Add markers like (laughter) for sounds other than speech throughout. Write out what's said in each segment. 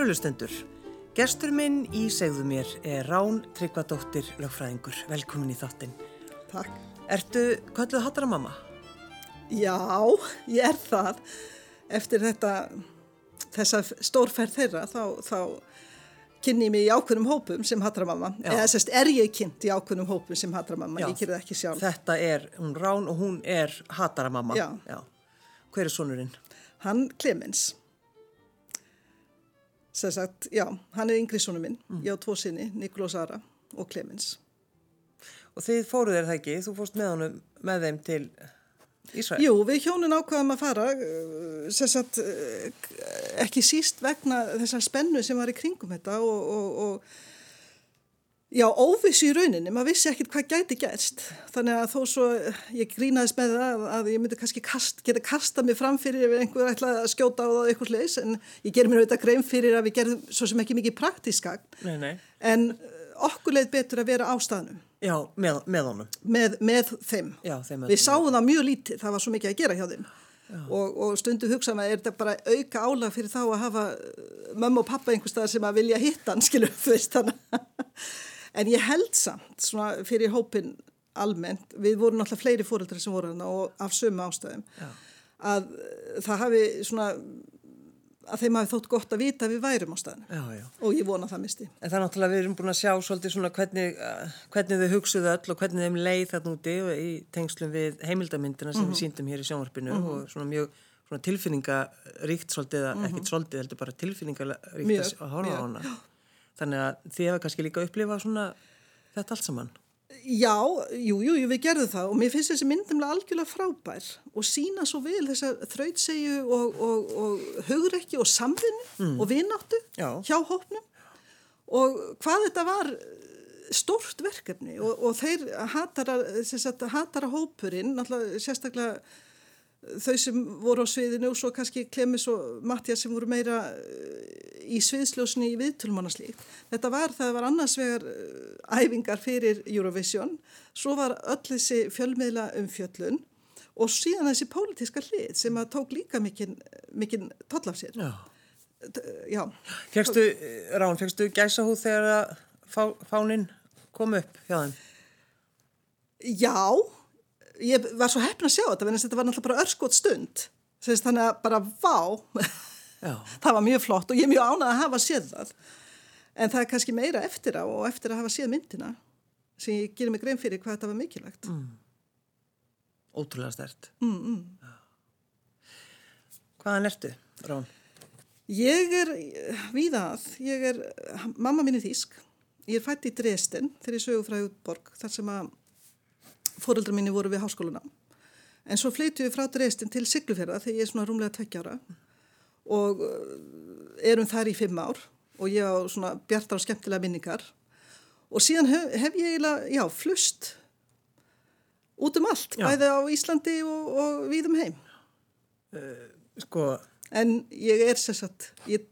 Kærulustendur, gestur minn í segðu mér er Rán Tryggvadóttir lögfræðingur. Velkomin í þáttinn. Takk. Ertu kölluð hattaramamma? Já, ég er það. Eftir þetta, þessa stórferð þeirra, þá, þá kynni ég mig í ákveðnum hópum sem hattaramamma. Eða sérst, er ég kynnt í ákveðnum hópum sem hattaramamma, ég kynni það ekki sjálf. Þetta er hún Rán og hún er hattaramamma. Já. Já. Hver er sonurinn? Hann Clemens. Sem sagt, já, hann er yngri sonu minn. Ég á tvo sinni, Nikolás Ara og Clemens. Og þið fóruð er það ekki, þú fórst með honum með þeim til Ísrael. Jú, við hjónin ákvaðum að fara, uh, sem sagt, uh, ekki síst vegna þessar spennu sem var í kringum þetta og, og, og já, óvissi í rauninni, maður vissi ekkit hvað gæti gerst. Þannig að þó svo, ég grínaðist með það að, ég myndi kannski kast, geta kasta mig fram fyrir ef einhver ætlaði að skjóta á það eitthvað sliðis, en ég ger mér auðvitað grein fyrir að við gerðum svo sem ekki mikið praktískagn, Nei, nei. en uh, okkur leið betur að vera á staðnum Já, með, með honum. með, með þeim. Já, þeim Við sáum það mjög lítið, það var svo mikið að gera hjá þeim og, og stundu hugsaðum að er þetta bara auka álag fyrir þá að hafa uh, mömmu og pappa einhver staðar sem að vilja hitta hann, skilur, þú veist þannig. En ég held samt svona fyrir hópin almennt, við vorum náttúrulega fleiri fóreldrar sem voru hann og af sömu ástæðum, Já. að uh, það hafi svona, að þeim hafi þótt gott að vita að við værum á staðinu Já, já. og ég vona það misti. En það er náttúrulega við erum búin að sjá svolítið svona hvernig, uh, hvernig þau hugsuðu öll og hvernig þeim leið þarna úti í tengslum við heimildamyndina sem við síndum hér í sjónvarpinu og svona mjög svona tilfinningaríkt svolítið, mm ekkit svolítið heldur bara tilfinningaríkt Mjög, að að horfa á hana. (gasps) Þannig að þið hefur kannski líka upplifað svona þetta allt saman. Já, jú, jú, við gerðum það og mér finnst þessi myndumlega algjörlega frábær og sína svo vel þessa þrautsegju og, og, og hugrekki og samvinni og vináttu Já. hjá hópnum og hvað þetta var stórt verkefni og, og þeir hatara, sagt, hatara hópurinn, sérstaklega þau sem voru á sviðinu og svo kannski Klemis og Mattias sem voru meira eh, í sviðsljósni í viðtölmannarslíkt. Þetta var, það var annars vegar eh, æfingar fyrir Eurovision, svo var öll þessi fjölmiðla umfjöllun og síðan þessi pólitíska hlið sem að tók líka mikinn toll af sér. Já. Já, Fegstu, Rán, fegstu gæsa hú þegar að fá, fáninn kom upp hjá þeim? já, ég var svo heppin að sjá þetta, en þetta var náttúrulega bara örskot stund, þannig að bara vá, (laughs) það var mjög flott og ég er mjög ánað að hafa séð það. En það er kannski meira eftir á og eftir að hafa séð myndina sem ég gerir mig grein fyrir hvað þetta var mikilvægt. Mm. Ótrúlega stert. Mm, mm. Hvaðan ertu, Rán? Ég er víða að, ég er, mamma mín er þýsk, ég er fætt í Dresden þegar ég sögu frá Jútborg þar sem að fóreldrar mínu voru við háskóluna. En svo flyttu við frá Dresden til Siglufjörða þegar ég er svona rúmlega tveggjára og uh, erum þar í fimm ár og ég á svona bjartar og skemmtilega minningar og síðan hef, hef ég eiginlega, já, flust út um allt, Já. bæði á Íslandi og, og víðum heim. Sko, En ég er sér satt, ég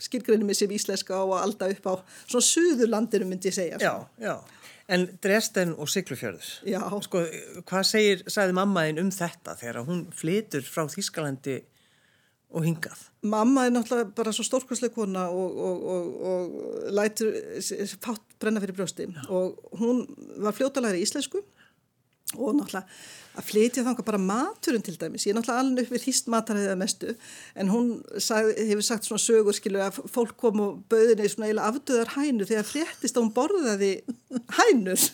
skilgreinir mig sem íslenska og að alda upp á svona suðurlandinu myndi ég segja. já, já. En Dresden og Siglufjörður. Sko, hvað segir, sagði mammaðin um þetta þegar hún flytur frá Þýskalandi og hingað? Mamma er náttúrulega bara svo stórkvæslega kona og, og, og, og lætur fátt brenna fyrir brjósti og hún var fljótalæri íslensku og náttúrulega að flytja þangað bara maturinn til dæmis. Ég er náttúrulega alveg upp við þýst mataræðið mestu en hún sag, hefur sagt svona sögur skilu að fólk kom og bauðinni svona eiginlega afdöðar hænur þegar fréttist að hún borðaði hænur. (laughs)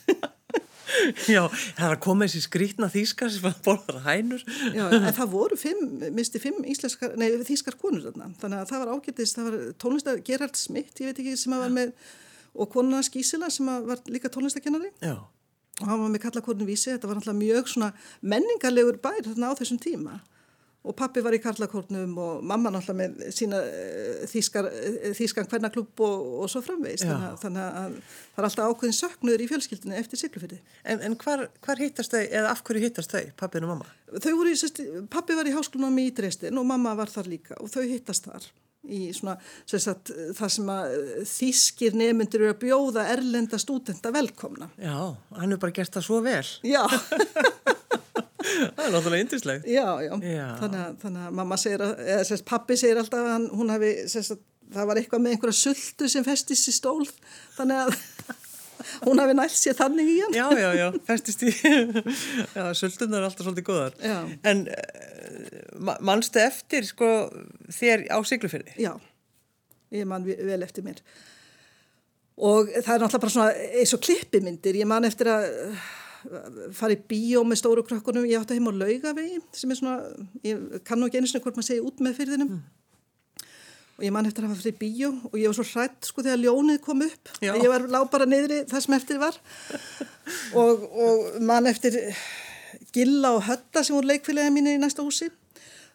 Já, það er að koma þessi skrítna þýskar sem borðar hænur. Já, en það voru fimm, misti fimm íslenskar, nei, þýskar konur þarna. Þannig að það var ágætist, það var tónlistar Gerhard Smith, ég veit ekki sem að var með, og konuna Skísila sem var líka tónlistakennari. Já, Og hann var með kallakornu vísi, þetta var náttúrulega mjög svona menningarlegur bær þarna á þessum tíma. Og pappi var í karlakornum og mamma náttúrulega með sína eh, þýskar, eh, þýskan hvernaklubb og, og svo framvegist. Já. Þannig, að- þannig að það er alltaf ákveðin söknuður í fjölskyldinu eftir siglufyrði. en, en hvar, hvar hittast þau, eða af hverju hittast þau, pappin og mamma? Þau voru, pappi var í háskólanum í Dresden og mamma var þar líka og þau hittast þar í svona, sem sagt, það sem að eh, þýskir nemyndir eru að bjóða erlenda stúdenta velkomna. Já, hann hefur bara gert það svo vel. Já, (laughs) Það er náttúrulega yndislegt. já, já. Já. Þannig, að, þannig að mamma segir, að, eða sérst, pappi segir alltaf að hann, hún hafi sérst, það var eitthvað með einhverja sultu sem festist í stól þannig að hún hafi nælt sér þannig í hann Já, já, já, festist í (laughs) Já, sultunar er alltaf svolítið góðar Já. En uh, mannstu eftir sko þér á Siglufyrði? Já, ég man vel eftir mér og það er náttúrulega bara svona eins og klippimyndir, ég man eftir að fara í bíó með stóru krökkunum, ég átti heim á laugavegi sem er svona, ég kann nú ekki einu svona hvort maður segja út með fyrðinum mm. Og ég man eftir að hafa fyrir bíó og ég var svo hrætt sko þegar ljónið kom upp. Já. ég var lág bara niðri það sem eftir var. Og, og man eftir Gilla og Hötta sem voru leikfélagið mín í næsta húsi.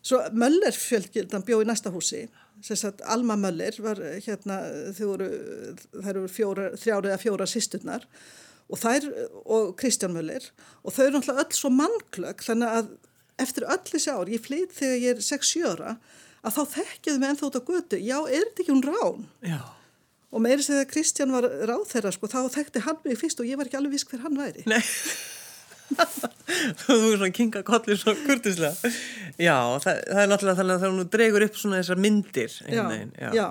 Svo Möller fjölgildan bjó í næsta húsi. Sagt, Alma Möller var hérna voru, þær eru þrjára eða fjóra sýsturnar og þær og Kristján Möller. Og þau eru náttúrulega öll svo mannklögg þannig að eftir öll þessi ár, ég flytt þegar ég er 6-7 ára að þá þekkjaðu mig ennþá út á götu, já, er þetta ekki hún rán? Já. Og meiri segði að Kristján var ráð þeirra, sko, þá þekkti hann mig fyrst og ég var ekki alveg viss hver hann væri. Nei, þú er svona kinga kollir svo kurtislega. Já, það, það er náttúrulega þannig að það nú dregur upp svona þessar myndir. Já, já. já.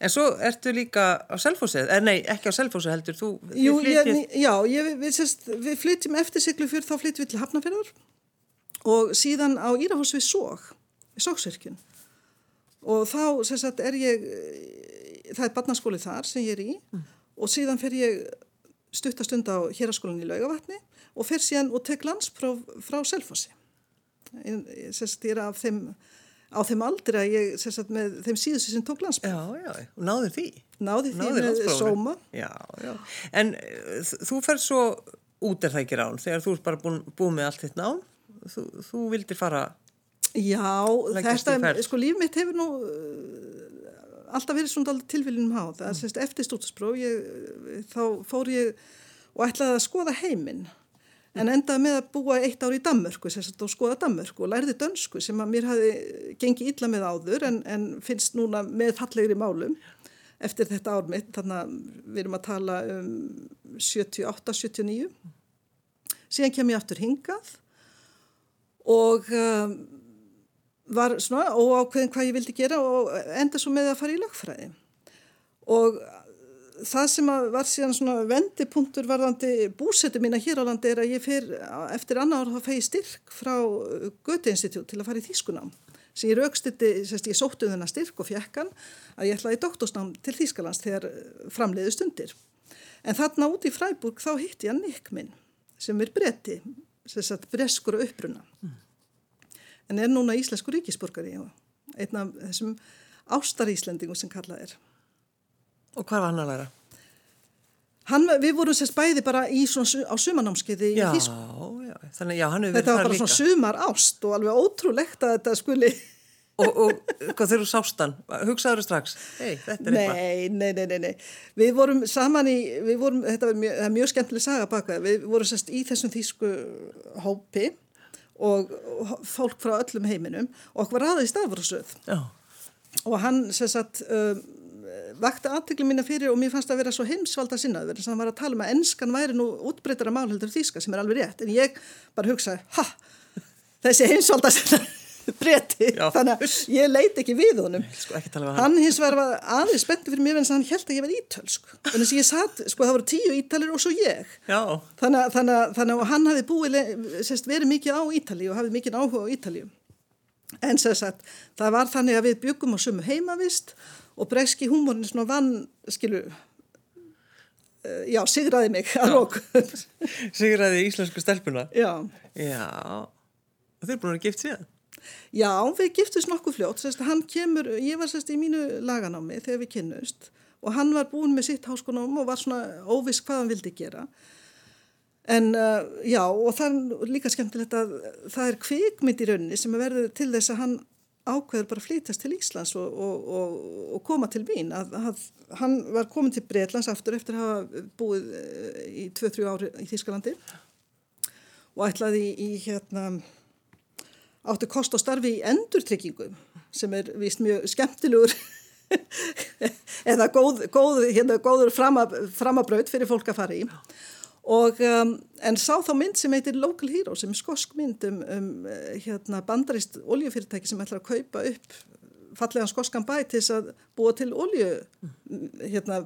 En svo ertu líka á selfhósið, er nei, ekki á selfhósið heldur, þú Jú, flytjir... ég, já, ég, við, við flytjum eftir Siglufjörð, þá flytjum við til Hafnarfjörður og síðan á Írahós við Sóg, í Sógsverkjun og þá, sérst, er ég, það er barnaskóli þar sem ég er í mm. og síðan fer ég stuttastund á héraskólan í Laugavatni og fer síðan og tek landspróf frá. Sérst, ég er af þeim á þeim aldrei að ég, sagt, með þeim síðustu sem tók landsbyrg. Já, já, og náður því? Náður því náður með sóma. Já, já. En uh, þú fer svo út er það ekki rán, þegar þú ert bara búin, búin með allt þitt nám, þú, þú vildir fara Já, þetta, sko líf mitt hefur nú uh, alltaf verið svona tilviljum á það, mm. eftir stúdinspróf, þá fór ég og ætlaði að skoða heiminn en endaði með að búa eitt ár í Danmörku og skoða Danmörku og lærði dönsku sem að mér hafi gengið illa með áður en, en finnst núna með fallegri málum eftir þetta ár mitt. Þannig að við erum að tala um 78-79 síðan kem ég aftur hingað og um, var svona óákveðin hvað ég vildi gera og enda svo með að fara í lagfræði og það sem var síðan svona vendipunktur varðandi búsetu mína hér á landi er að ég fyrir eftir annar þá fegi styrk frá Göteinstitút til að fara í Þýskunám sem ég raukstutti, ég sóttu þennan styrk og fjekkan að ég ætlaði doktorsnám til Þýskalands þegar framleiðu stundir. En þarna út í Fræburg þá hitti ég Nick minn sem er bretti, sem sagt breskur og uppruna. Mm. En er núna íslensku ríkisborgari einn af þessum ástaríslendingum sem kallað er. Og hvað var hann að læra? Hann, við vorum sérst bæði bara í svona, á sumanámskeiði í Þísku. Já, já, þannig já, hann hefur verið þar líka. Þetta var bara svona sumar ást og alveg ótrúlegt að þetta skuli... og, og hvað þeir eru sástan? Hugsaður þau strax? Er eitthvað. Nei, nei, nei, nei, nei. Við vorum saman í, við vorum, þetta var mjög, mjög skemmtileg saga baka, við vorum sérst í þessum Þísku hópi og fólk frá öllum heiminum og okkur var aðeins stafrásöð. Já. Og hann sérst að... Um, vakti aðtöklu mína fyrir og mér fannst að vera svo heimsvalda sinnaður þannig að hann var að tala um að ennskan væri nú útbreytara mál heldur þýska sem er alveg rétt en ég bara hugsaði, ha, þessi heimsvalda sinnaður (laughs) breyti, þannig að ég leiti ekki við honum. Sko, hann. Hins vegar var aðeins spenntu fyrir mér en hann held að ég var ítölsk. (laughs) Þannig að ég satt, sko það voru tíu ítalir og svo ég. Þannig að, þannig að, þannig að hann hafi búið, sérst, verið mikið á Ítali og hafið mikið áhuga á Ítali en sérst, það var þannig að við byggum á sumu heimavist og bregski húmórin er svona vann, skilu, uh, já, sigraði mig að lók. sigraði íslensku stelpuna? Já. Já, og þeir eru búin að gift síðan? Já, við giftist nokkuð fljótt, sérst, hann kemur, ég var sérst í mínu laganámi þegar við kynnust og hann var búin með sitt háskonum og var svona óviss hvað hann vildi gera. En uh, já, og það er líka skemmtilegt að það er kvikmynd í rauninni sem er verið til þess að hann ákveður bara flytast til Íslands og, og, og, og koma til Vín að, að hann var komin til Breitlands aftur eftir að hafa búið eh, í 2-3 ári í Þískalandi og ætlaði í, í hérna áttu kost og starfi í endurtrykkingu sem er vist mjög skemmtilegur (laughs) eða góð, góð, hérna, góður framabraut fyrir fólk að fara í. Og, um, en sá þá mynd sem heitir Local Hero sem er skosk mynd um, um hérna, bandarist oljufyrirtæki sem ætlar að kaupa upp fallega skoskan bæ til þess að búa til olju hérna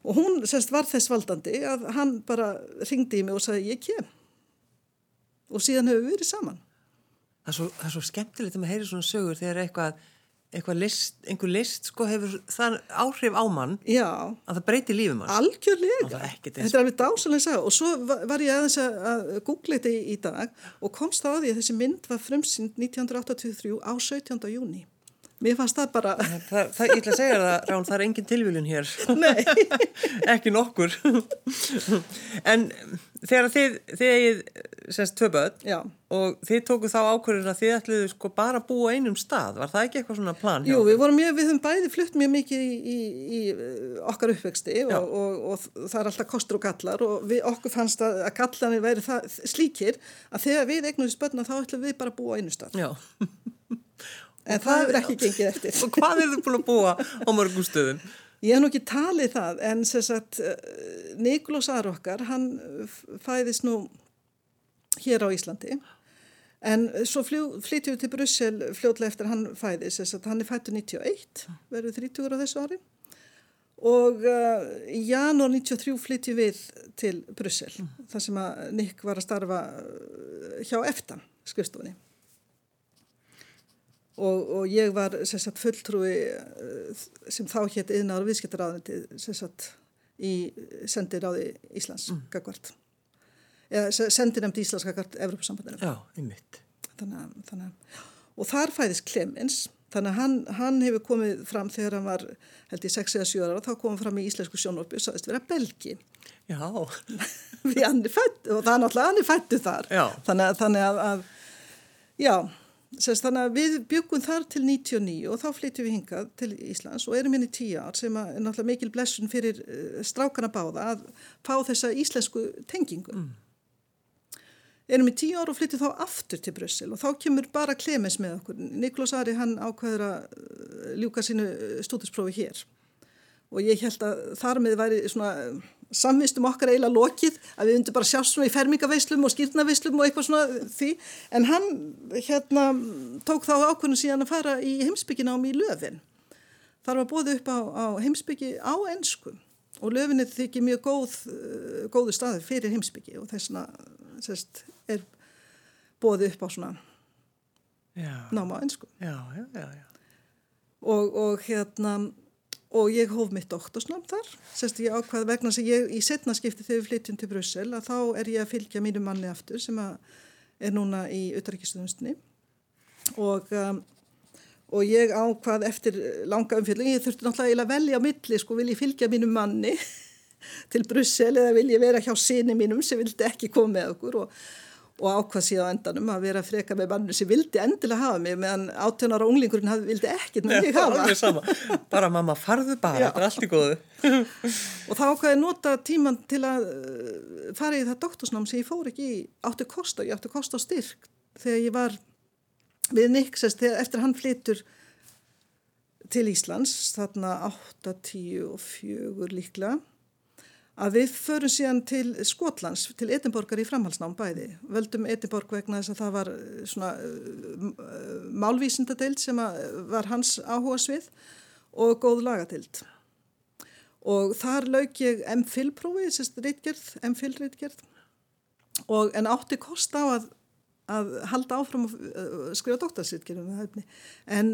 og hún semst var þess valdandi að hann bara ringdi í mig og sagði ég kem og síðan hefur við verið saman Það er svo, það er svo skemmtilegt að maður heyri svona sögur þegar eitthvað, eitthvað list, einhver list sko hefur það áhrif á mann Já, að það breyti lífum mann. algjörlega Það er þetta er alveg dásalega að sagja og svo va- var ég aðeins að, googla þetta í, í dag og komst á því að þessi mynd var frumsýnd 1983 á 17. júni mér fannst það bara Það, það, ég ætla að segja það, Rán, það er engin tilvílun hér. nei, (laughs) Ekki nokkur. en þegar þið, þið semst, tvö börn já og þið tóku þá ákvörðin að þið ætluðu sko bara að búa einum stað. Var það ekki eitthvað svona plan hjá? Jú, við vorum mjög, við höfum bæði flutt mjög mikið í, í, í uh, okkar uppvexti og, Já. og, og, það er alltaf kostur og gallar og við, okkur fannst að, að gallanir væri það, slíkir að þegar við eignum þessu börna þá ætlum við bara að búa á einu stað. Já. En það hefur ekki gengið eftir. (laughs) Og hvað er þið búin að búa á mörgum stöðum? Ég hef nú ekki talið það en sagt Nikolás Arokkar hann fæðist nú hér á Íslandi. En svo flytjum við til Brussel fljótlega eftir að hann fæðist sem sagt hann er fættur 91 verður 30 á þessu ári. Og uh, í janúar 93 flytjum við til Brussel þar sem að Nick var að starfa uh, hjá EFTA skrifstofunni. Og, og ég var sagt, fulltrúi eh, sem þá hétt yðnar og sagt í sendiráði Íslands mm. Sendinemnd Íslands gagvart Evropasambandinu Já, einmitt. þannig, að- þannig, að- og þar fæðist Clemens þannig að hann, hann hefur komið fram þegar hann var held ég 6 eða 7 ára þá kom hann fram í íslensku sjónvarpi og sagðist vera belgi Já, (laughs) því hann er fætt og það er náttúrulega hann er fættu þar Já. þannig, að- þannig að, já, sérst, þannig að við byggum þar til 99 og þá flytjum við hingað til Íslands og erum inn í 10 ár sem er náttúrulega mikil blessun fyrir uh, strákana báða að fá þessa íslensku tengingu mm. Erum í 10 ár og flytjum þá aftur til Brussel og þá kemur bara Clemens með okkur. Niklós Ari hann ákveður að uh, ljúka sínu stúdinsprófi hér. Og ég held að þar með væri svona samvistum okkar eiginlega lokið að við undum bara sjást svona í fermingaveislum og skýrnaveislum og eitthvað svona því. En hann hérna tók þá ákvörnum síðan að fara í heimsbygginám í löfin. Þar var bóðið upp á, á heimsbyggi á ensku. Og löfinni þykir mjög góð, góðu staði fyrir heimsbyggi og þess vegna sérst, er bóðið upp á svona náma já. og, og hérna og ég hóf mitt doktorsnám þar. Sérst ég ákvað vegna sem ég í setna skipti þegar við flytjum til Brussel að þá er ég að fylgja mínu manni aftur sem að er núna í utaríkistöðunstinni og um, og ég ákvað eftir langa umfjölding, ég þurfti náttúrulega að velja á milli, sko, vil ég fylgja mínu manni til Brussel eða vil ég vera hjá sinni mínum sem vildi ekki koma með okkur og, og ákvað síðan á endanum að vera freka með mannu sem vildi endilega hafa mig meðan átjónar og unglingurinn hafði vildi ekkert með mig hafa. Bara mamma, farðu bara, þetta er allt í góðu. (laughs) Og þá ákvaði ég nota tíman til að uh, fara í það doktorsnám sem ég fór ekki í átti kost og ég átti kost á styrk þegar ég var við þegar eftir hann flytur til Íslands þarna 8, 10 og 4 líklega að við förum síðan til Skotlands, til Edinborgar í framhalsnám bæði. Völdum Edinborg vegna þess að það var uh, svona uh, málvísindadeild sem að var hans áhuga svið og góð lagadeild og þar lauk ég M-Phil-prófi, sérst reitgerð, M-Phil-reitgerð og en átti kost á að, að halda áfram að uh, skrifa doktorsritgerðum með hæfni. En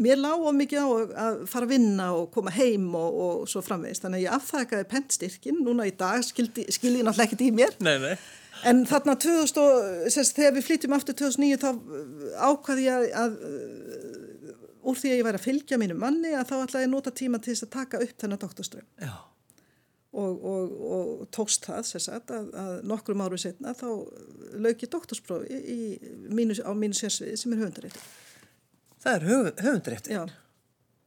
mér lág á mikið á að fara að vinna og koma heim og, og svo framvegist. Þannig að ég afþakaði pentstyrkin, núna í dag skildi, skildi ég náttúrulega ekkert í mér. Nei, nei. En þarna 2000, og, sérst, þegar við flytjum aftur 2009 þá uh, ákvaði ég að, að uh, úr því að ég væri að fylgja mínu manni að þá ætlaði ég nota tíma til þess að taka upp þennan doktorström Já, og, og, og tókst það sagt að, að nokkrum áru setna þá lauk ég doktorsprófi í, mínu, á mínu sérsviði sem er höfundaréttur. það er höf, höfundréttur. Já,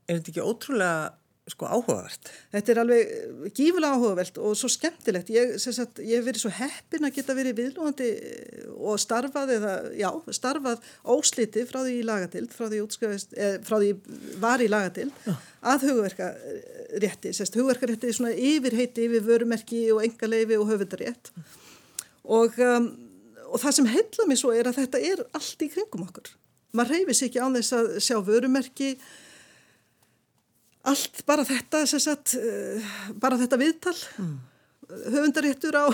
Er þetta ekki ótrúlega sko áhugavert? þetta er alveg gífulega áhugavelt og svo skemmtilegt. Ég, sem sagt, ég hef verið svo heppin að geta verið viðlúandi og starfað eða, já, starfað óslitið frá því í lagatild, frá því, útskrifaðist- eh, frá því var í lagatild að hugverkarétti. Hugverkarétti er svona yfirheiti yfir vörumerki og engaleifi og höfundarétt. Og, um, og það sem heilla mér svo er að þetta er allt í kringum okkur. maður reyfis ekki á þess að sjá vörumerki allt bara þetta sagt, uh, bara þetta viðtal mm. höfundaréttur á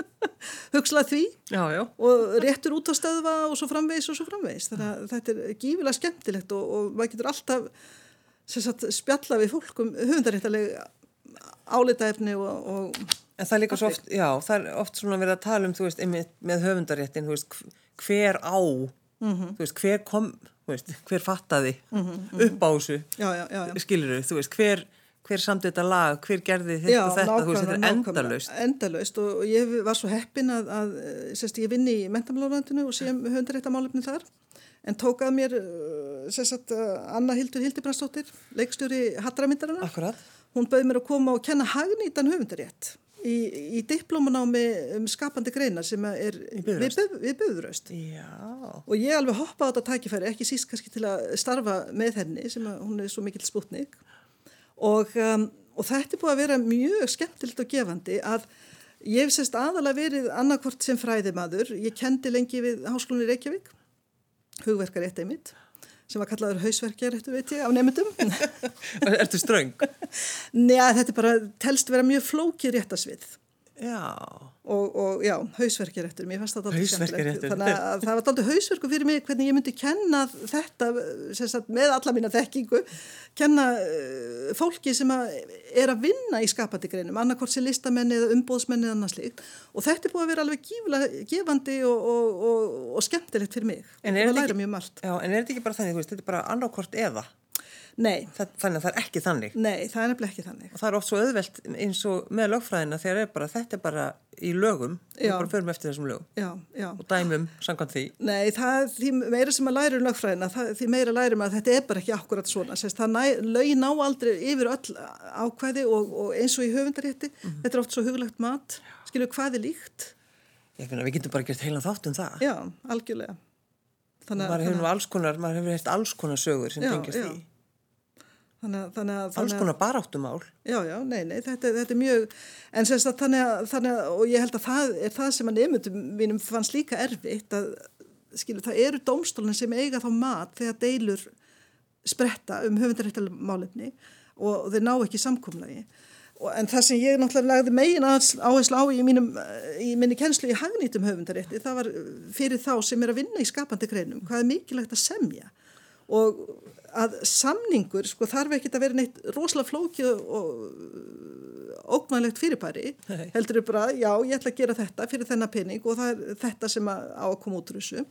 (laughs) hugslað því já, já. og réttur út á stöðva og svo framvegs og svo framvegs þannig að þetta er gífilega skemmtilegt og, og maður getur alltaf sagt, spjalla við fólk um höfundaréttalega álitaefni og, og En það er líka svo oft, já, það er oft svona verið að tala um, þú veist, með höfundaréttin, þú veist, hver á, mm -hmm. þú veist, hver kom, þú veist, hver fattaði mm -hmm. upp á þessu, skilur þú, þú veist, hver, hver samt þetta lag, hver gerði þetta já, þetta, þú veist, þetta er endalust. Endalust og ég var svo heppin að, að sérst, ég vinni í mentamálurlandinu og sé um höfundaréttamálefni þar, en tókað mér, sérst, Anna Hildur Hildibrandsdóttir, leikstjóri Hattramyndarana. Hún bauði mér að koma og kenna hagnýtan höfundarétt í, í diplómanámi um skapandi greina sem er við Böðuröst og ég alveg hoppa á þetta tækifæri ekki síst kannski til að starfa með henni sem að hún er svo mikill sputnik. Og, um, og þetta er búið að vera mjög skemmtilegt og gefandi að ég hef sérst aðalega verið annarkvort sem fræðimaður, ég kendi lengi við Háskólinni Reykjavík hugverkar eitt einmitt sem var kallaður hausverkjar, eftir veit ég, af nefndum. (laughs) Ertu ströng? Nei, þetta er bara, telst vera mjög flókið réttasvið. Já. Og, og já, hausverkjaréttur, mér fannst það alltaf skemmtilegt. Þannig að það var alltaf hausverku fyrir mig hvernig ég myndi kenna þetta, sagt, með alla mína þekkingu, kenna uh, fólki sem að er að vinna í skapandi greinum, annarkort sem listamenni eða umbóðsmenni eða annars líkt. Og þetta er búið að vera alveg gífilega gefandi og, og, og skemmtilegt fyrir mig. En er, ekki, þetta ekki bara þannig, veist, þetta er bara annarkort eða? Nei. Það, þannig að það er ekki þannig. Nei, það er nefnilega ekki þannig. Og það er oft svo auðvelt eins og með lögfræðina þegar er bara, þetta er bara í lögum, við bara förum eftir þessum lögum já, já. og dæmum samkvæmt því. Nei, það, því meira sem að læra um lögfræðina, það, því meira lærum að þetta er bara ekki akkurat svona. Sérst, það næ, lögi ná aldrei yfir öll ákvæði og, og eins og í höfundarétti, mm -hmm. þetta er oft svo hugulegt mat, skilju hvað er líkt. Ég finna, við getum bara gert heilan þátt um það. Já, algjörlega. Þannig, maður hefur alls konar, maður hefur heilt alls konar sögur sem tengist því. Þannig, þannig að, alls konar baráttumál. Já já, nei, nei, þetta, þetta er mjög en að þannig að, þannig að og ég held að það er það sem að nefndum mínum fannst líka erfitt að skilu, það eru dómstólinn sem eiga þá mat þegar deilur spretta um höfundaréttalmálefni og þeir ná ekki samkomlagi en það sem ég náttúrulega lagði megin áherslu á í, mínum, í minni kennslu í hagnýtum höfundarétti það var fyrir þá sem er að vinna í skapandi greinum hvað er mikilvægt að semja. Og að samningur sko þarf ekki að vera neitt rosalega flókið og ógnmælegt fyrirbæri. Nei. heldur þau bara, já ég ætla að gera þetta fyrir þennan pening og það er þetta sem að, á að koma út úr þessu.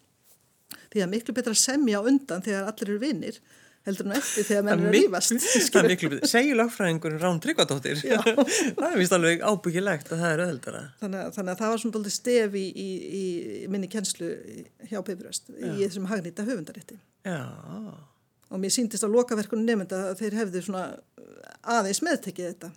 Því að miklu betra semja undan þegar allir eru vinnir heldur nú eftir þegar menn eru að rýfast (laughs) Það er miklu betra, segjur lagfræðingur Rán Tryggvadóttir? (laughs) Það er vist alveg ábyggilegt að það er öðuldara þannig, þannig að það var svona stef í, í, í minni kennslu hjá Peifuröst í þessum hagnýta höfundarétti. Já og mér síndist á lokaverkunum nefnda að þeir hefðu svona aðeins meðtekið þetta.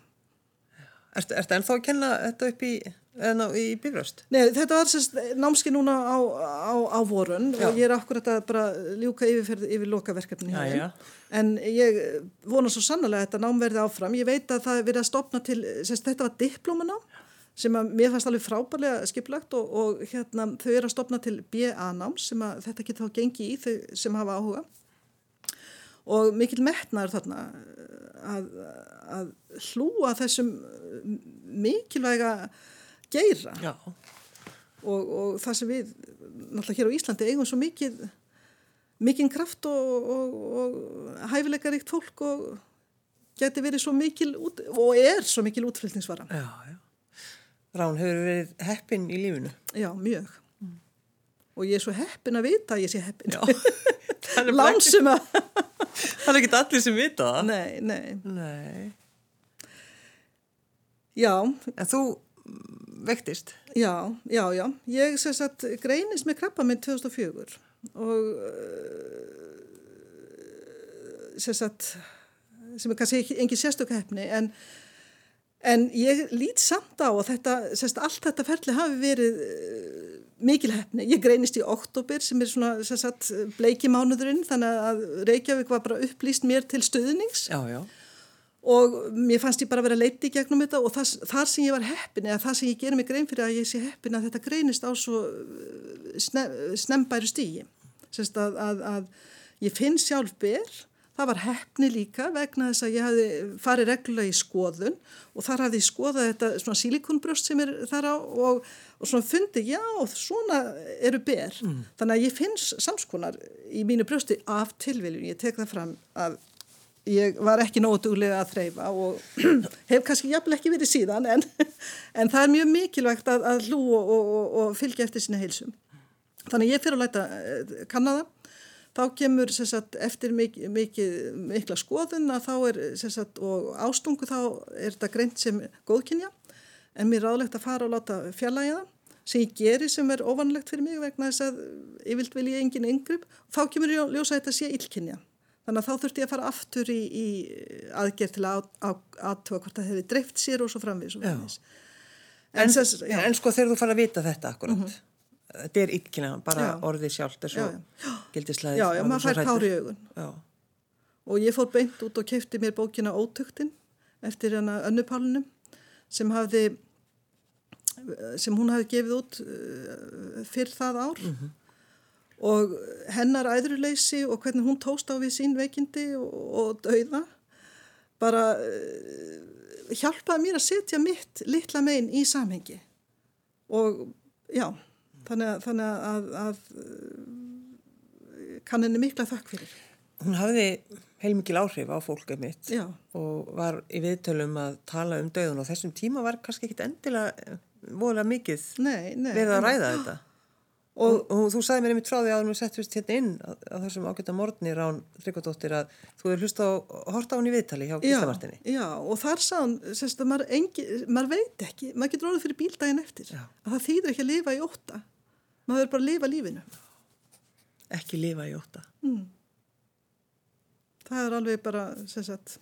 Er ennþá að kenna þetta upp í, í bifröst? Nei, þetta var sérst námski núna á, á, á vorun já. og ég er akkurat að bara ljúka yfirferð yfir lokaverkefni hér. En ég vona svo sannlega að þetta nám verði áfram. Ég veit að það er verið að stopna til, sérst þetta var diplómanám sem að mér fannst alveg frábærlega skiplagt og, og hérna þau eru að stopna til BA-náms sem að þetta getur þá gengi í þau sem hafa áhuga og mikil metnaður þarna að, að hlúa þessum mikilvæga geira. Og, og það sem við náttúrulega hér á Íslandi eigum svo mikil mikinn kraft og, og, og hæfileikaríkt fólk og geti verið svo mikil út, og er svo mikil útflutningsvara. Já, já. Rán, hefur verið heppin í lífinu? Já, mjög. Mm. og ég er svo heppin að vita að ég sé heppin. (laughs) Lánsum að Það er ekki allir sem vita það. Nei, nei. Nei. Já. En þú vektist? Já, já, já. Ég að greinist með krabba minn 2004 og sess að sem er kannski engin sérstöku hefni en, en ég lít samt á og þetta, sérst, allt þetta ferli hafi verið mikil hefni. Ég greinist í oktober sem er svona sagt, bleikimánuðurinn þannig að Reykjavík var bara upplýst mér til já. og mér fannst ég bara vera leiti í gegnum þetta og það, þar sem ég var heppin eða það sem ég gerir mig grein fyrir að ég sé heppin að þetta greinist á svo sne, snembæru stígi Sérst að, að, að ég finn sjálf ber, það var hefni líka vegna þess að ég hafi farið reglulega í skoðun og þar hafði ég skoðað þetta svona sílikonbröst sem er þar á og, og svona fundi, já, svona eru ber. Mm. Þannig að ég finn samskonar í mínu brösti af tilviljun, ég tek það fram að ég var ekki nógu duglega að þreyfa og (clears throat) hef kannski jafnvel ekki verið síðan en, (laughs) en það er mjög mikilvægt að, að hlú og, og, og fylgja eftir sinna heilsum. Þannig ég fyrir að læta eh, kannada, þá kemur sagt, eftir mikið, mikið, mikla skoðun að þá er sagt, og ástungu þá er þetta greint sem góðkynja. En mér er ráðlegt að fara og láta fjallægiða sem ég geri sem er ofanlegt fyrir mig vegna þess að ég vilt velja engin yngripp þá kemur ég að ljósa þetta sé illkynja. Þannig að þá þurfti ég að fara aftur í, í aðgerð til að aðtöfa hvort það hefði dreift sér og svo framvís. En, en, en sko þegar þú fara að vita þetta akkurat, mm -hmm. Þetta er ykkina, bara já. orðið sjálf, þetta er svo gildisleðið. Já, já, maður fær kári í augun. Já. Og ég fór beint út og kefti mér bókina Ótöktin eftir hana önnupálunum sem hafði, sem hún hafði gefið út uh, fyrr það ár. Mm -hmm og hennar æðruleysi og hvernig hún tóst á við sín veikindi og, og dauða bara uh, hjálpaði mér að setja mitt litla megin í samhengi og já þannig að, þannig að, að uh, kann henni mikla þakk fyrir Hún hafði heilmikil áhrif á fólkið mitt já. og var í viðtölum að tala um dauðun og þessum tíma var kannski ekkit endilega vorulega mikið nei, nei, verið að ræða þetta Og, og þú sagði mér einmitt frá því að þú settist hérna inn á þessum ágæta morgunni Rán Tryggvardóttir að þú er hlust á horta hún í viðtali hjá Gíslavartinni. Já, já, og þar sagðan, sérst að maður, engi, maður veit ekki, maður getur orðið fyrir bíldaginn eftir, já. að það þýður ekki að lifa í óta, maður er bara að lifa lífinu. Ekki lifa í óta. Mm. Það er alveg bara, sérst að...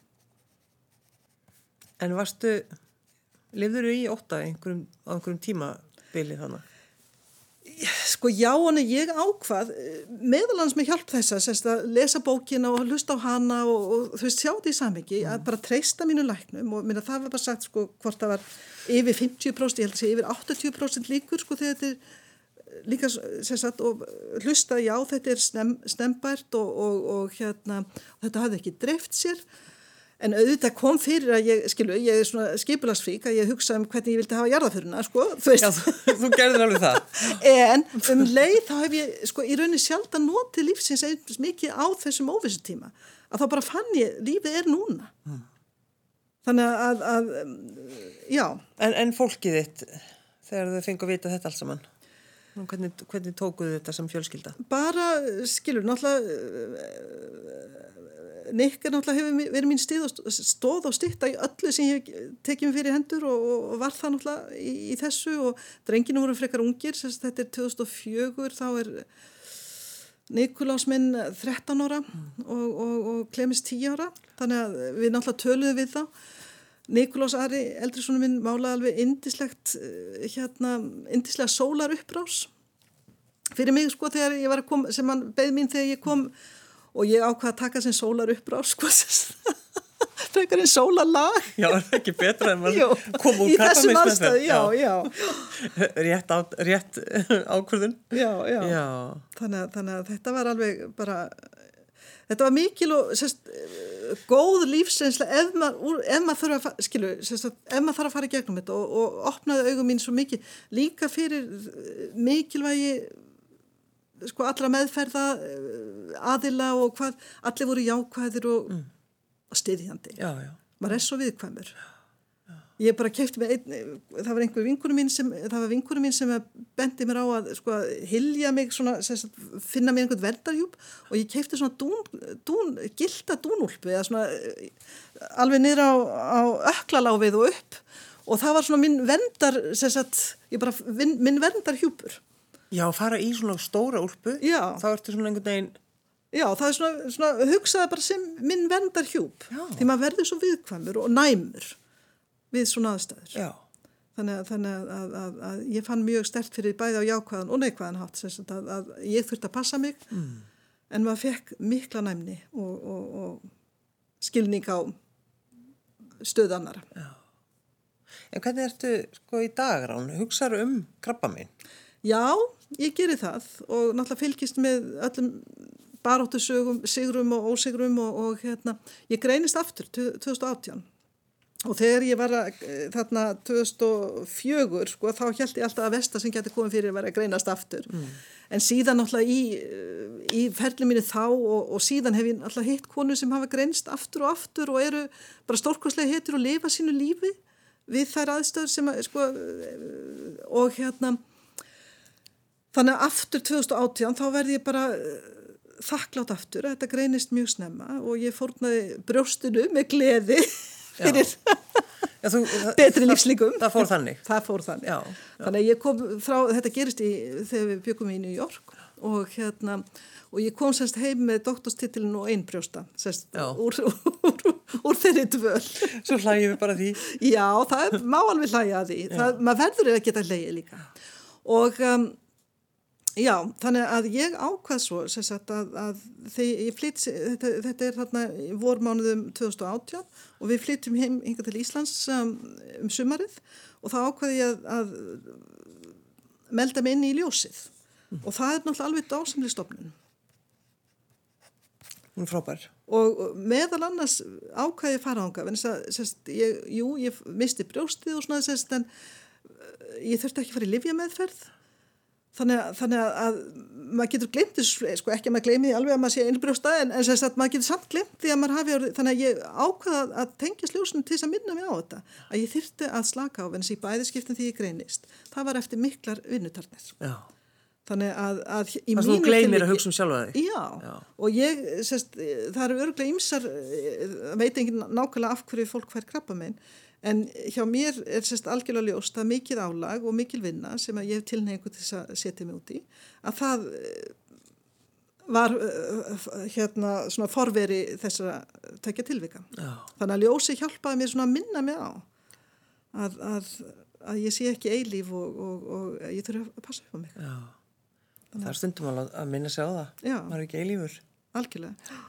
En varstu, lifður þú í óta einhverjum, á einhverjum tímabili þannig? Sko já, en ég ákvað meðalans með hjálp þess að, að lesa bókina og hlusta á hana og, og þú veist, sjá þetta í samhengi mm. að bara treysta mínu læknum og minna, það var bara sagt sko hvort það var yfir 50% ég held að segja yfir 80% líkur sko þegar þetta er líka sagt, og hlusta já þetta er snem, snembært og, og, og hérna, þetta hafði ekki dreift sér En auðvitað kom fyrir að ég, skilu, ég er svona skipularsfrík að ég hugsa um hvernig ég vildi hafa jarðaföruna, sko. Þú veist. Já, þú, þú gerður alveg það. (laughs) en um leið þá hef ég, sko, í rauninni sjálf að noti lífsins einnig mikið á þessum óvissutíma. Að þá bara fann ég, lífið er núna. Mm. Þannig að, að já. En, en fólkið þitt, þegar þau fengið að vita þetta alls saman, hvernig, hvernig tókuðu þetta sem fjölskylda? Bara, skilur, náttúrulega Nikk er náttúrulega hefur verið mín stíð og stóð og stitta í öllu sem ég tekið mér fyrir hendur og, og var það náttúrulega í, í þessu og drenginu voru frekar ungir, þetta er 2004, þá er Nikulás minn 13 ára mm. og, og, og Klemis 10 ára, þannig að við náttúrulega töluðum við þá. Nikulás Ari, eldrisónum minn, málaði alveg indislegt, eh, hérna, indislega sólar uppbrás fyrir mig sko þegar ég var að koma, sem hann beð mín þegar ég kom og ég ákvaði að taka sem sólar upp ráð sko (laughs) frekar en sólarlag. Já, það er ekki betra en maður (laughs) kom úr í þessum aðstöðu, já, já. (laughs) Rétt, á, rétt ákvörðun. Já, já, já. Þannig, þannig að þetta var alveg bara þetta var mikil og sérst, góð lífsreynsla ef maður, maður þarf að skilu, ef maður þarf að fara í gegnum þetta og, og opnaði augum mín svo mikið líka fyrir mikilvægi sko allra meðferða eh, aðila og hvað, allir voru jákvæðir og, mm. og stiðjandi. Já, já. Maður er svo viðkvæmur. Ég bara kefti með einn, það var einhver vinkunum mín sem, það var vinkunum mín sem bendi mér á að sko að hilja mig svona, sagt, finna mér einhvern verdarhjúp og ég kefti svona dún, dún, gilda dúnúlpu eða svona alveg niður á, á öklaláfið og upp og það var svona minn vendar, sagt, ég bara, minn vendarhjúpur Já, fara í svona stóra úlpu, Já. þá ertu svona einhvern veginn... Já, það er svona, svona hugsaða bara sem minn vendar hjúp, Já. því maður verður svo viðkvæmur og næmur við svona aðstæður. Já. Þannig, að, þannig að, að, að, ég fann mjög stert fyrir bæði á jákvæðan og neikvæðan hatt, að ég þurfti að passa mig, mm. en maður fekk mikla næmni og, og, og skilning á stöðanara. Já. En hvernig ertu sko í dag rán, hugsaður um krabba minn? Já, ég gerir það og náttúrulega fylgist með öllum baróttu sigrum og ósigrum og, og hérna, ég greinist aftur 2018 og þegar ég var að, þarna 2004 sko þá held ég alltaf að Vesta sem getur komið fyrir vera að greinast aftur mm. en síðan náttúrulega í, í ferlið mínu þá og, og síðan hef ég náttúrulega hitt konu sem hafa greinst aftur og aftur og eru bara stórkoslega hittir og lifa sínu lífi við þær aðstöður sem að sko og hérna þannig að aftur 2018 þá verði ég bara þakklátt aftur að þetta greinist mjög snemma og ég fórnaði brjóstinu með gleði fyrir Já, þú, (laughs) betri lífslíkum. Það fór þannig. (laughs) Það fór þannig. Já, já. Þannig að ég kom frá, þetta gerist í, þegar við byggum í New York og hérna, og ég kom semst heim með doktorstitilin og einn brjósta, semst, úr, (laughs) úr, úr þeirri dvöl. Svo hlægjum við bara því. Já, það má alveg hlægja því. Það, maður verður að geta hlægja líka. Og um, Já, þannig að ég ákvað svo sagt, að, að flyt, þetta, þetta er þarna vormánuðum 2018 og við flyttum heim hinga til Íslands um, um sumarið og þá ákvaði ég að, að melda mig inn í ljósið mm. og það er náttúrulega alveg dásamli stofnun. Hún er frábær. Og meðal annars ákvaði ég fara ánga, jú, ég misti brjóstið og svona þess en ég þurfti ekki að fara í livjameðferð Þannig að, þannig að maður getur þessu, sko ekki að maður gleymi því alveg að maður sé einbrjósta en, en þess að maður getur samt glemt því að maður hafi þannig að ég ákvaða að tengja sljósunum til þess að minna mig á þetta, að ég þyrti að slaka á venns í bæðiskiptum því ég greinist. Það var eftir miklar vinnutarnir. Já. Þannig að, að. Það sem þú gleymir að hugsa um sjálfa þig. Já, já, og ég, sérst, það eru örglega ymsar, veit engin nákvæmlega af hverju fólk hver krabba meginn, En hjá mér er sérst algjörlega ljóst að mikil álag og mikil vinna sem ég hef tilneingu til að setja mig út í, að það eh, var eh, hérna svona forveri þessara tekja tilvika. Já. Þannig að ljósi hjálpaði mér svona að minna mig á að, að, að ég sé ekki eilíf og, og, og ég þurfa að passa upp á mig. Já, það er stundum alveg að minna sig á það. Já. Maður er ekki eilífur. Algjörlega.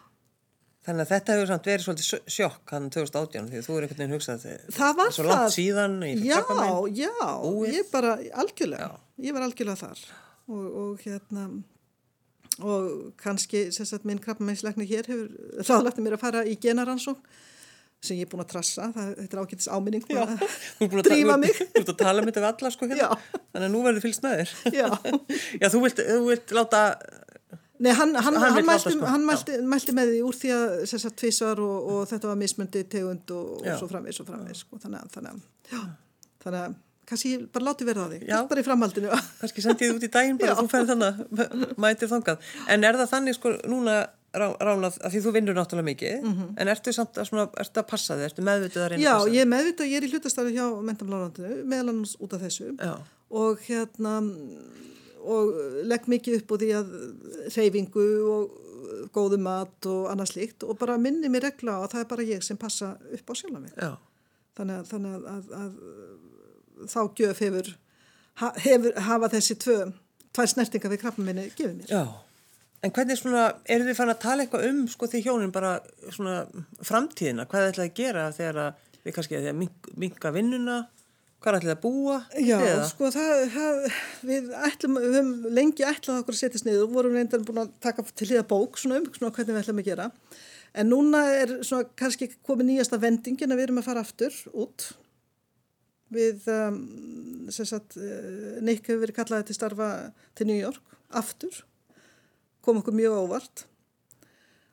Þannig að þetta hefur samt verið svolítið sjokk hann 2018 því þú er einhvern veginn hugsað það var svo langt síðan Já, já, Úið. ég bara algjörlega, já. ég var algjörlega þar. Og, og hérna og kannski sagt, minn krabbameinslegni hér hefur ráðlagt mér að fara í genaransók sem ég er búin að trassa, það, þetta er ákveðis áminning já, að drífa mig. Þú ert að tala með þetta við alla sko hérna. Þannig að nú verður fylgst með þér. Já, (laughs) já þú, vilt, þú vilt láta Nei, hann, hann, hann, hann mælti, sko. mælti, mælti með því úr því að þess að tvísvar og, og þetta var mismundi tegund og, og svo framvegs og framvegs sko. þannig að þannig að, já, þannig að kannski bara láti verða því, bara í framhaldinu. (laughs) Kannski sendið út í daginn bara þú færði þannig (laughs) að mætir þangað. En er það þannig sko núna ránað að því þú vinnur náttúrulega mikið mm -hmm. en ertu samt að, svona, ertu að passa þig, ertu meðvitað að reyna Já, ég er meðvitað, ég er í hlutastarfi hjá mentamlárandinu meðal annars út af þessu. Já. og hérna og legg mikið upp úr því að reyfingu og góðu mat og annað slikt og bara minni mér regla á að það er bara ég sem passa upp á sjálf mig. Þannig að, þannig að, að, að þá gjöf hefur, hefur hafa þessi tvö tvær snertinga við krabbum minni gefið mér. Já, en hvernig svona eru þið fann að tala eitthvað um sko því hjónin bara svona framtíðina, hvað er þetta að gera þegar við kannski að minka vinnuna Hvað allir að búa? Já, eða? sko það, það við, ætlum, við höfum lengi ætlað okkur að setjast niður. Og vorum reyndan búin að taka til hliða bók svona um svona hvernig við ætlum að gera. En núna er svona kannski komið nýjasta vendingin að við erum að fara aftur út. Við um, sem sagt uh, Nick hefur verið kallaði til starfa til New York aftur. Kom okkur mjög ávart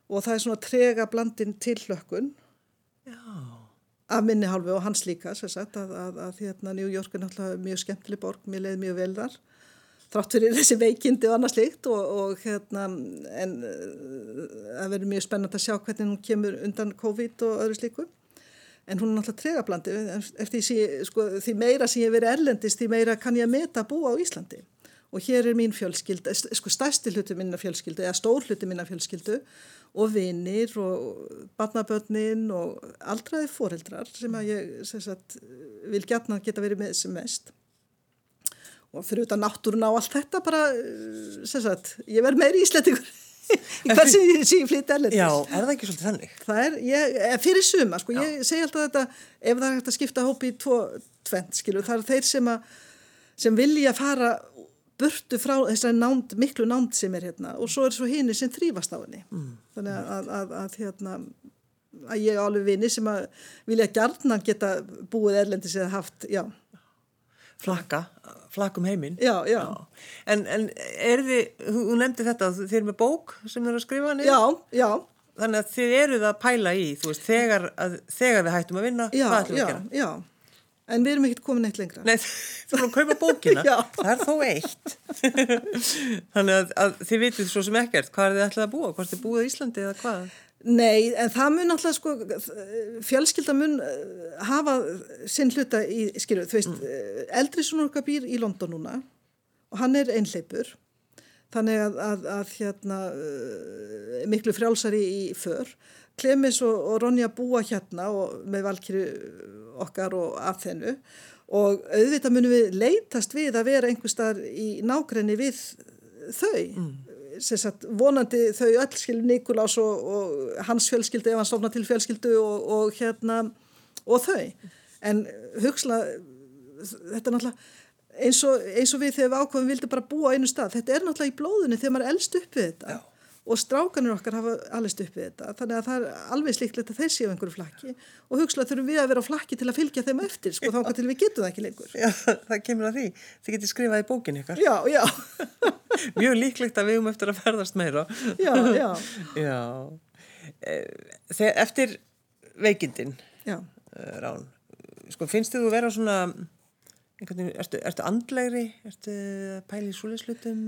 og það er svona trega blandin til hlökkun Já af minni hálfu og hans líka sagt, að, að, að hérna, New York er náttúrulega mjög skemmtileg borg, mér leiði mjög vel þar þrátt fyrir þessi veikindi og annað slikt og, og hérna en það verður mjög spennand að sjá hvernig hún kemur undan COVID og öðru slíku. En hún er náttúrulega tregablandi eftir því, sko, því meira sem ég verið erlendist því meira kann ég að meta að búa á Íslandi og hér er mín fjölskyld sko stærsti hluti minna fjölskyldu eða stór hluti minna fjölskyldu og vinnir og barnabötnin og aldraði foreldrar sem að ég sem sagt, vil gætna geta verið með sem mest og fyrir auðvitað náttúruna og allt þetta bara sem sagt, ég verð meiri íslettingur (laughs) hversi sem ég flytti erlendis Já, er það ekki svolítið þannig? Það er, ég, eh, fyrir suma, sko, Já. ég segi alltaf þetta ef það er hægt að skipta hópi í tvo tvent, skilur, það er þeir sem að sem vilja fara burtu frá þessari nánd, miklu nánd sem er hérna. Og svo er svo hini sem þrýfast á henni. Mm. þannig að, að, að, að hérna að ég alveg vini sem að vilja gærna geta búið erlendis eða haft, já. Flakka, flakkum heiminn. Já, já. já. En, en er þið, þú nefndi þetta þið eru með bók sem eru að skrifa niður? Já, já. Þannig að þið eruð að pæla í þú veist, þegar, að, þegar við hættum að vinna já, hvað ætlum við já, að gera? já en við erum ekkert komin eitt lengra Nei, (laughs) þú erum að kaupa bókina (laughs) Já. það er þó eitt (laughs) þannig að, að þið vitið svo sem ekkert hvað er þið ætlað að búa, hvort þið búið í Íslandi eða hvað Nei, en það mun alltaf sko, fjölskylda mun eh, hafa sinn hluta í, skilju, þú veist, mm. eldri svona okkar býr í London núna og hann er einhleipur, þannig að, að, að hérna, uh, miklu frjálsari í för. Klemis og, og Ronja búa hérna og með valkyrju okkar og af þennu. Og auðvitað munum við leitast við að vera einhver starf í nákrenni við þau. Mm. Sagt, vonandi þau öll skilur Nikolás og, og hans fjölskyldu ef hann stofna til fjölskyldu og, og hérna og þau. En hugsla þetta er náttúrulega eins og, eins og við þegar við ákvæmum vildum bara búa einu stað. Þetta er náttúrulega í blóðinu þegar maður er eldst upp við þetta. Já og strákanir okkar hafa allist upp við þetta. Þannig að það er alveg slíklegt að þeir séu einhverju flakki. Og hugslað þurfum við að vera á flakki til að fylgja þeim eftir sko þá til við getum það ekki lengur? Já, það kemur að því, þið getur skrifað í bókin ykkar. Já, já. (laughs) Mjög líklegt að við um eftir að ferðast meira. Já, já. (laughs) Já. Eh, Þegar eftir veikindin Já. eh, Rán, sko finnst þið þú vera svona ertu, ertu andlegri, ertu pæli í súleislutum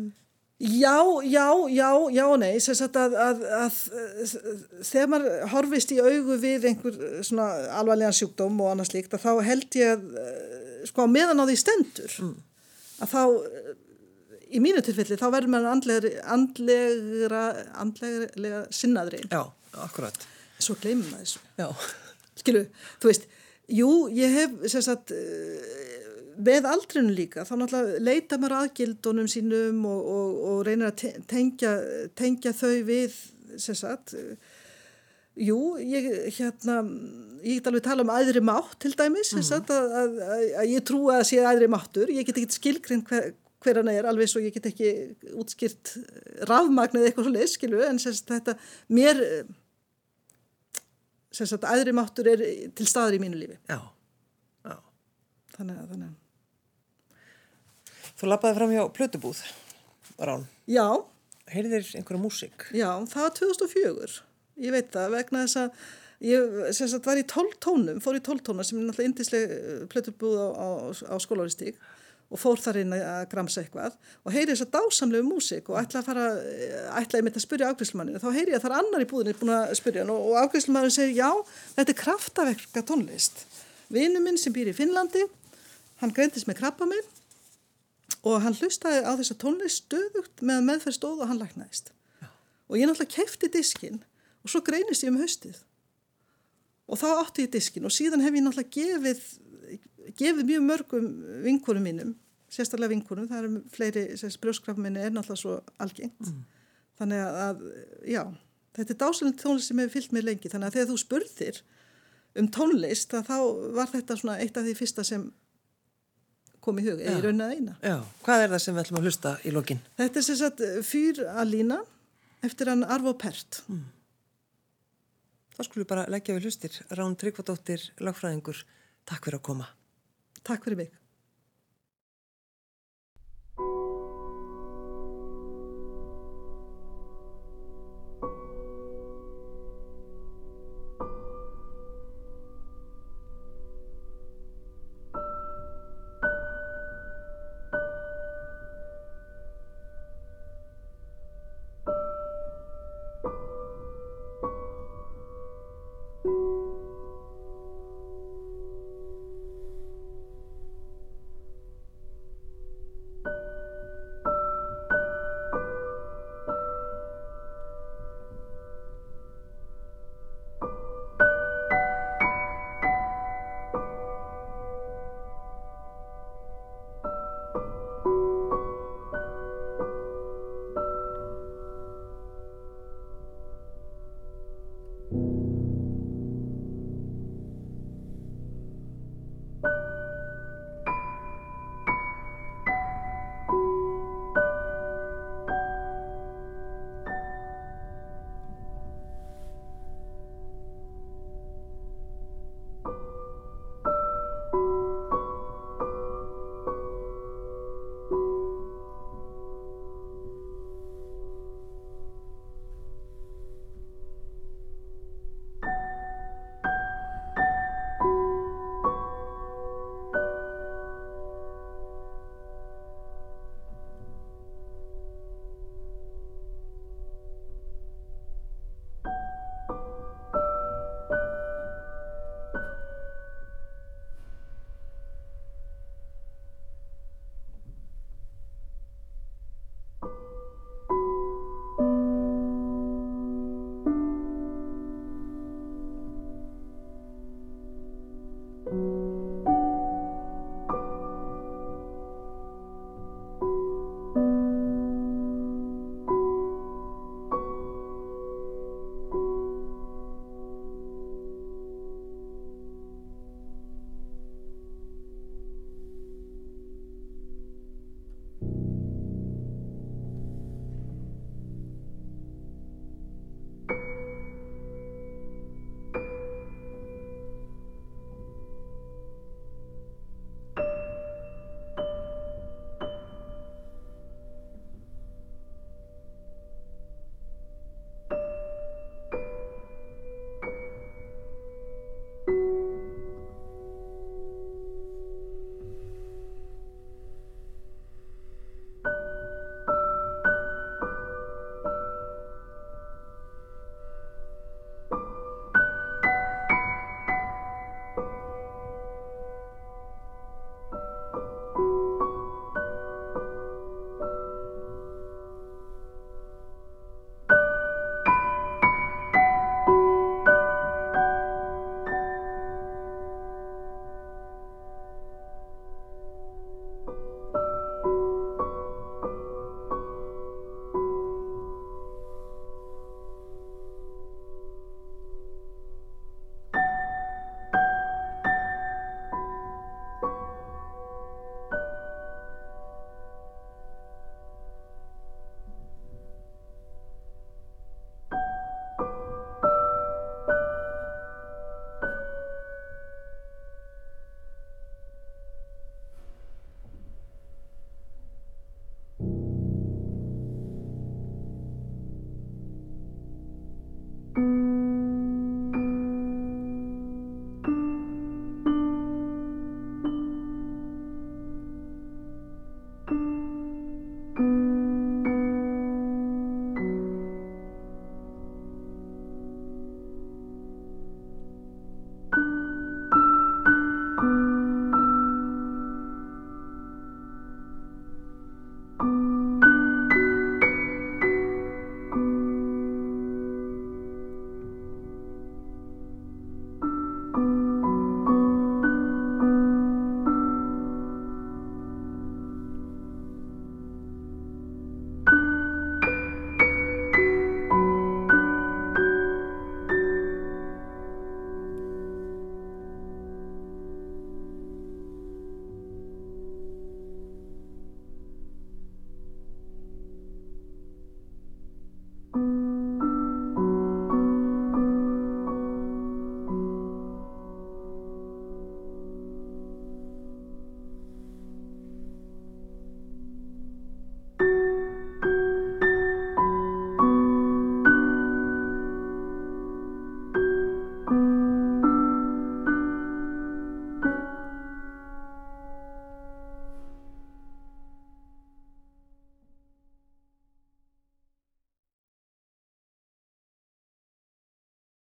Já, já, já, já, nei, þess að, að, að, að þegar maður horfist í augu við einhver svona alvarlega sjúkdóm og annars líkt að þá held ég að, sko, meðan á því stendur, mm. að þá, í mínu tilfelli, þá verður maður andlegra, andlegra, andlegra sinnaðri. Já, akkurat. Svo gleymum maður þessu. Já. Skilu, þú veist, jú, ég hef, sem sagt, með aldrinu líka þá náttúrulega leita maður aðgildunum sínum og, og, og reynir að tengja, tengja þau við sem sagt jú, ég hérna ég get alveg tala um aðri mátt til dæmis mm. sagt, að, að, að, ég trú að sé aðri máttur, ég get ekki skilgrind hver, hver hann er, alveg svo ég get ekki útskýrt rafmagnið eitthvað svo leið, skilu, en sem sagt þetta mér sem sagt aðri máttur er til staður í mínu lífi já Þannig að, þannig að Þú lappaði fram hjá Plötubúð, Rán. Já. Heyrðir einhverja músík? Já, það var 2004. Ég veit það vegna þess að ég sagt var í 12 tónum, fór í 12 tóna sem er náttúrulega indisleg eh, Plötubúð á, á, á skólaristík og fór þar inn að gramsa eitthvað og heyri þess að dásamlegu músík og ætla að fara, eh, ætla ég mitt að spyrja ákveðslumanninu, þá heyri ég að það er annar í búðinni búin að spyrja hann og, og ákveðslumanninu segir já, þetta er kraftaverka tónlist. Vinu minn sem býr í Finnlandi, hann greintist með krabba minn og hann hlustaði á þessa tónlist stöðugt með meðferð stóð og hann læknaðist Já. og ég náttúrulega kefti diskin og svo greinist ég um haustið og þá átti ég diskin og síðan hef ég náttúrulega gefið, gefið mjög mörgum vinkunum mínum sérstaklega vinkunum, það eru fleiri brjóskrafminni er náttúrulega svo algengt mm. þannig að, já þetta er dásalinn tónlist sem hefur fyllt mig lengi þannig að þegar þú spurðir um tónlist þá var þetta svona eitt af því fyrsta sem kom í hug, eða í raun að eina. Já, hvað er það sem við ætlum að hlusta í lokin? Þetta er sem sagt Fyr Alína eftir hann Arvo Pert. Mm. Þá skulum við bara leggja við hlustir. Rán Tryggvadóttir, lagfræðingur, takk fyrir að koma. Takk fyrir mig.